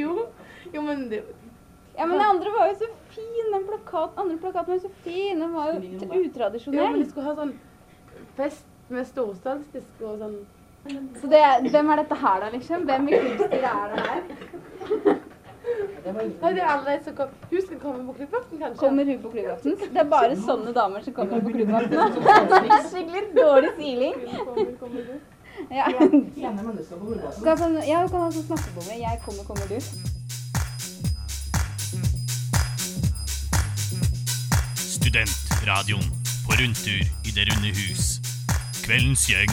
Jo, jo men det, Ja, men den andre var jo så fin. Den plakat, andre plakaten var jo så fin. Den var jo utradisjonell. Ja, men de skulle ha sånn fest med storsalgsdisk og sånn. Så det, hvem er dette her, da, liksom? Hvem i klubbstyret er det her? Nei, det er alle de som kom. Hun skal komme på klubbaften, kanskje? Kommer hun på klubbaften? Det er bare sånne damer som kommer på klubbaften. Skikkelig dårlig siling. Kommer, kommer du? Ja. Mennesker på. Kan, kan, ja, du kan ha sånn snakkebomme. Jeg kommer, kommer du. Studentradioen på rundtur i Det runde hus. Kveldens gjeng,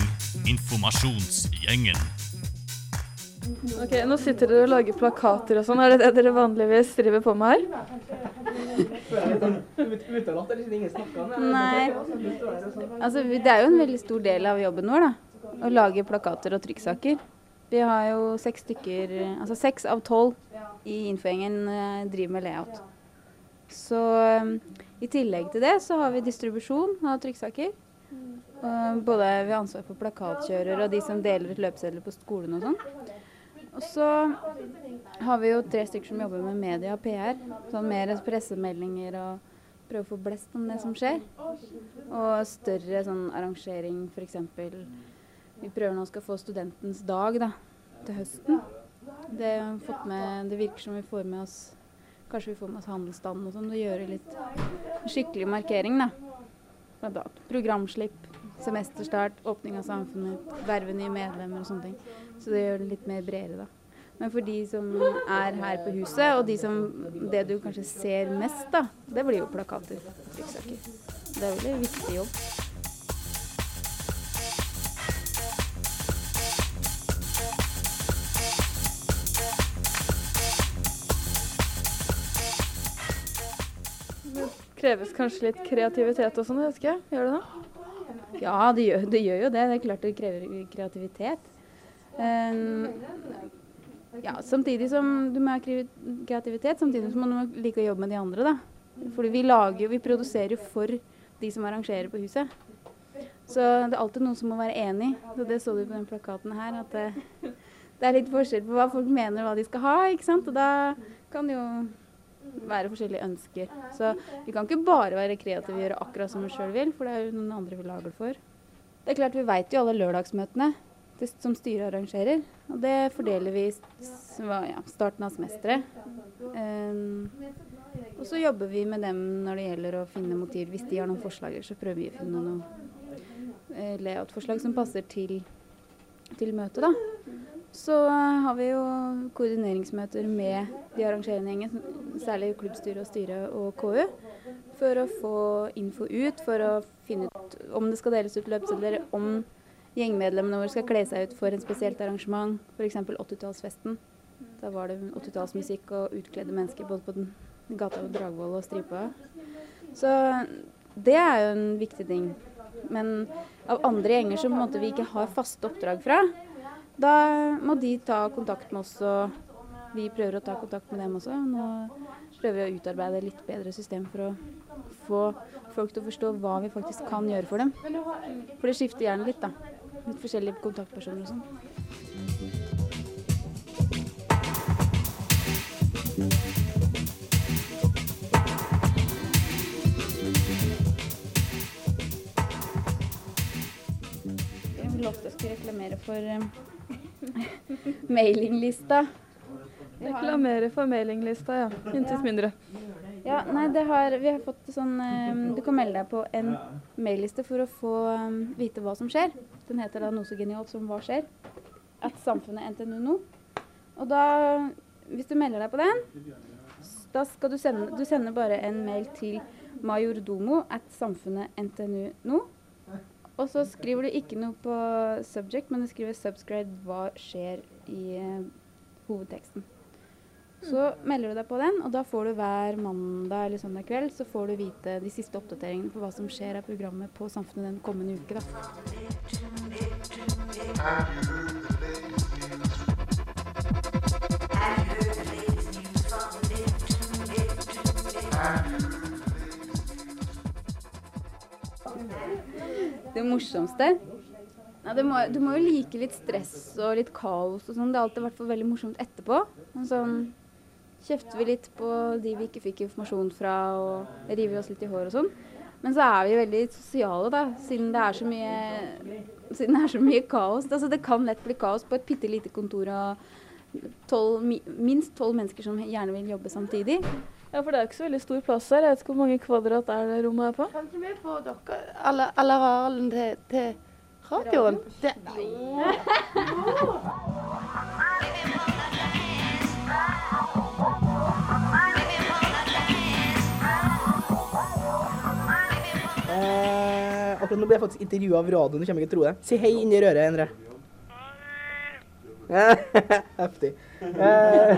informasjonsgjengen. Ok, Nå sitter dere og lager plakater og sånn. Er det det dere vanligvis driver på med her? Nei. Altså, det er jo en veldig stor del av jobben vår, da. Å lage plakater og trykksaker. Vi har jo seks stykker, altså seks av tolv i Infogjengen eh, driver med layout. Så eh, i tillegg til det så har vi distribusjon av trykksaker. Både vi har ansvar for plakatkjører og de som deler ut løpesedler på skolen og sånn. Og så har vi jo tre stykker som jobber med media og PR. Sånn mer pressemeldinger og prøve å få blest om det som skjer. Og større sånn arrangering, f.eks. Vi prøver nå skal få studentens dag da, til høsten. Det, med, det virker som vi får med oss Kanskje vi får med oss handelsstanden og sånn. Og gjøre litt skikkelig markering, da. Blant annet programslipp, semesterstart, åpning av samfunnet, verve nye medlemmer og sånne ting. Så det gjør det litt mer bredere, da. Men for de som er her på huset, og de som, det du kanskje ser mest, da, det blir jo plakater og trykksaker. Det er veldig viktig jobb. Kreves kanskje litt kreativitet og sånn, jeg vet ikke. Gjør det det? Ja, det gjør, det gjør jo det. Det er klart det krever kreativitet. Um, ja, samtidig som du må ha kreativitet, samtidig som man må like å jobbe med de andre, da. Fordi vi lager jo, vi produserer jo for de som arrangerer på huset. Så det er alltid noen som må være enig. Så det så du på den plakaten her, at det, det er litt forskjell på hva folk mener og hva de skal ha, ikke sant. Og da kan jo være forskjellige ønsker. Så vi kan ikke bare være kreative og gjøre akkurat som vi sjøl vil, for det er jo noen andre vi lager for. Det er klart Vi vet jo alle lørdagsmøtene som styret arrangerer. Og det fordeler vi i ja, starten av semesteret. Um, og så jobber vi med dem når det gjelder å finne motiv. Hvis de har noen forslag, så prøver vi å finne noen eh, layout-forslag som passer til, til møtet, da. Så har vi jo koordineringsmøter med de arrangerende gjengen, særlig klubbstyret og styret og KU, for å få info ut, for å finne ut om det skal deles ut løpesedler, om gjengmedlemmene våre skal kle seg ut for en spesielt arrangement, f.eks. 80-tallsfesten. Da var det 80-tallsmusikk og utkledde mennesker både på den gata ved Dragvoll og Stripa. Så det er jo en viktig ting. Men av andre gjenger som vi ikke har faste oppdrag fra, da må de ta kontakt med oss, og vi prøver å ta kontakt med dem også. Nå prøver vi å utarbeide litt bedre system for å få folk til å forstå hva vi faktisk kan gjøre for dem. For det skifter gjerne litt, da. Litt forskjellige kontaktpersoner og sånn. Jeg vil å skulle reklamere for eh, mailinglista. Reklamere for mailinglista, ja. Intet mindre. Ja, nei, det har, vi har fått sånn eh, Du kan melde deg på en mailliste for å få eh, vite hva som skjer. Den heter da noe så genialt som Hva skjer? At samfunnet NTNU nå. Og da, hvis du melder deg på den, da skal du sende Du sender bare en mail til majordomo at samfunnet NTNU nå. Og så skriver du ikke noe på subject, men du skriver 'subscribe hva skjer' i eh, hovedteksten. Så melder du deg på den, og da får du hver mandag eller søndag kveld så får du vite de siste oppdateringene på hva som skjer av programmet på Samfunnet den kommende uke. Da. Det morsomste Ja, det må, du må jo like litt stress og litt kaos og sånn. Det har alltid vært veldig morsomt etterpå. Sånn kjefter vi litt på de vi ikke fikk informasjon fra, og river oss litt i hår og sånn. Men så er vi veldig sosiale, da, siden det er så mye, det er så mye kaos. Altså, det kan lett bli kaos på et bitte lite kontor av 12, minst tolv mennesker som gjerne vil jobbe samtidig. Ja, for det er ikke så veldig stor plass her. Jeg vet ikke hvor mange kvadrat er det rommet er på? Kan ikke vi få dere alle, alle arealene til, til radioen? Det, Eh, akkurat nå blir jeg faktisk intervjua av radioen, du kommer ikke til å tro det. Si hei inn i røret, Endre. Heftig. Eh,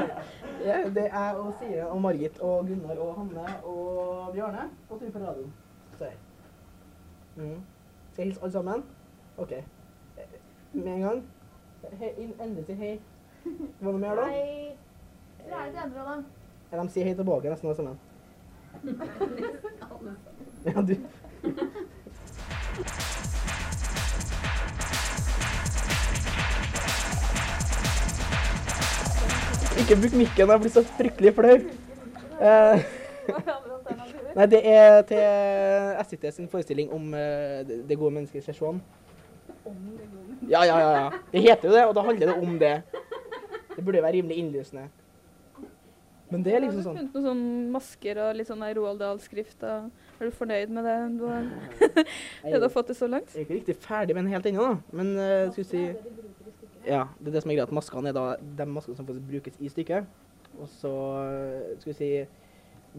ja, det er og Sire og Margit og Gunnar og Hanne og Bjarne på tur på radioen. Så. Mm. Skal jeg hilse alle sammen? OK. Eh, Med en gang. Hei, inn- Endre sier hei. Hva noe mer, da? Ja, de sier hei tilbake, nesten alle sammen. Ja, du. Ikke bruk mikken, jeg blir så fryktelig flau. Eh, nei, det er til SIT sin forestilling om eh, det- gode mennesket sesjon. Ja, ja, ja, ja. Det heter jo det, og da handler det om det. Det burde være rimelig innlysende. Men det er liksom sånn. Har du funnet noen sånn masker og litt sånn Roald Dahl-skrift? Er du fornøyd med det du har, det du har fått til så langt? Jeg er ikke riktig ferdig med den helt ennå, da. Men uh, skal vi si Ja, det er det som er greit. Maskene er da de maskene som faktisk brukes i stykket. Og så eh, skal vi si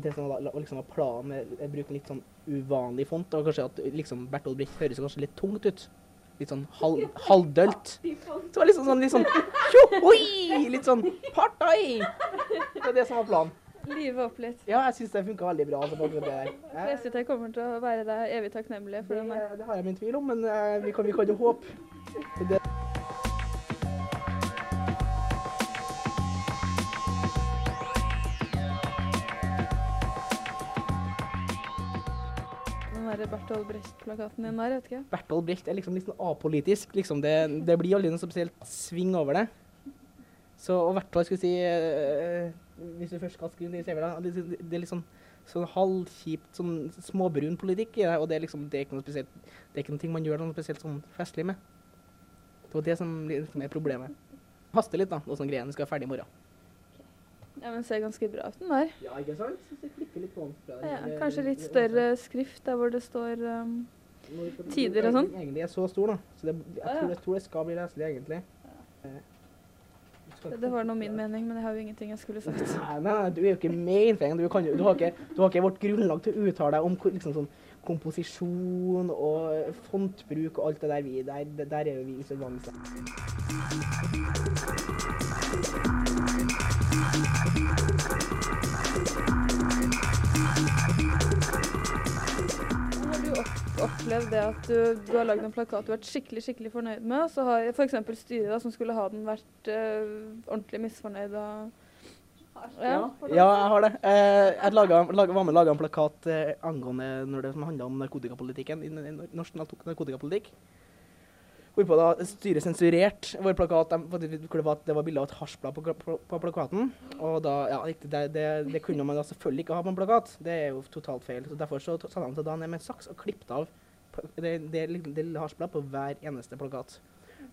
Det som var, liksom var planen med å bruke litt sånn uvanlig font, og kanskje at liksom Bertolt Brecht høres kanskje litt tungt ut. Litt sånn halv, halvdølt. Så var det liksom sånn litt sånn tjohoi! Litt sånn partai! Det var det som var planen. Live opp litt. Ja, jeg syns det funka veldig bra. Altså, det der. Jeg- SVT kommer til å være deg evig takknemlig for Det, Det, det har jeg min tvil om, men vi, kan, vi kan jo håpe. Der Bertolt Brecht-plakaten din der, vet ikke. Bertolt Brecht er liksom litt sånn apolitisk. Liksom det, det blir aldri noe spesielt sving over det. Så i hvert fall skulle si øh, Hvis du først skal skrive det, da, det, det, det er litt sånn, sånn halvkjipt, sånn småbrun politikk i det. Og det er liksom det er ikke noe spesielt Det er ikke noe man gjør noe spesielt sånn festlig med. Det var det som liksom er problemet. Haster litt, da. Og sånn greiene skal være ferdig i morgen. Ja, men ser ganske bra ut, den der. Ja, ikke sant? Så det klikker litt på den. Ja, kanskje litt større skrift der hvor det står um, tider og sånn. Egentlig er så stor, da. Så det, jeg, Ja, ja. tror, jeg tror det skal bli leselig, egentlig. Eh, Det, det var nå min mening, men jeg har jo ingenting jeg skulle sagt. Nei, nei, nei, du er jo ikke med. Du, kan jo- du, har ikke, du har ikke vårt grunnlag til å uttale deg om liksom sånn komposisjon og fontbruk og alt det der. Vi, der, der er jo vi usedvanlig. Har opplevd det at du, du har lagd en plakat du har vært skikkelig skikkelig fornøyd med, og så har f.eks. styret da, som skulle ha den, vært uh, ordentlig misfornøyd? Og, ja. Ja, jeg har det. Eh, jeg laget, laget, var med og laga en plakat eh, angående når det som handla om narkotikapolitikken i norsk narkotikapolitikk. Hvorpå da styret sensurerte vår plakat hvor det var, det var bilde av et hasjblad på, på, på plakaten. Og da, ja, det, det, det kunne man da selvfølgelig ikke ha på en plakat. Det er jo totalt feil. Så Derfor så satte han seg da ned med en saks og klippet av det, lille- det hasjbladet på hver eneste plakat.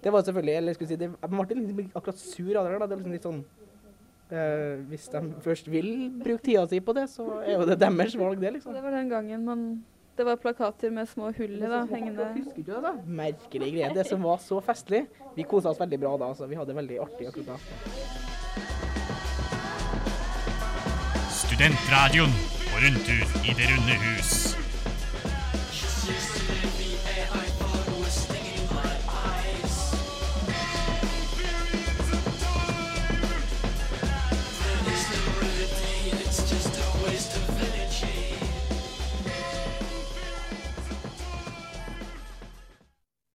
Det var selvfølgelig, eller jeg skulle si, det, Man ble liksom akkurat sur av det. der. Det er liksom litt sånn Eh, hvis de først vil bruke tida si på det, så er jo det deres valg, det, liksom. Det var den gangen man Det var plakater med små hull i, da, hengende Husker du det? da? Merkelig greie. Det som var så festlig. Vi kosa oss veldig bra da. altså. Vi hadde det veldig artig akkurat da. Studentradioen på rundtur i Det runde hus.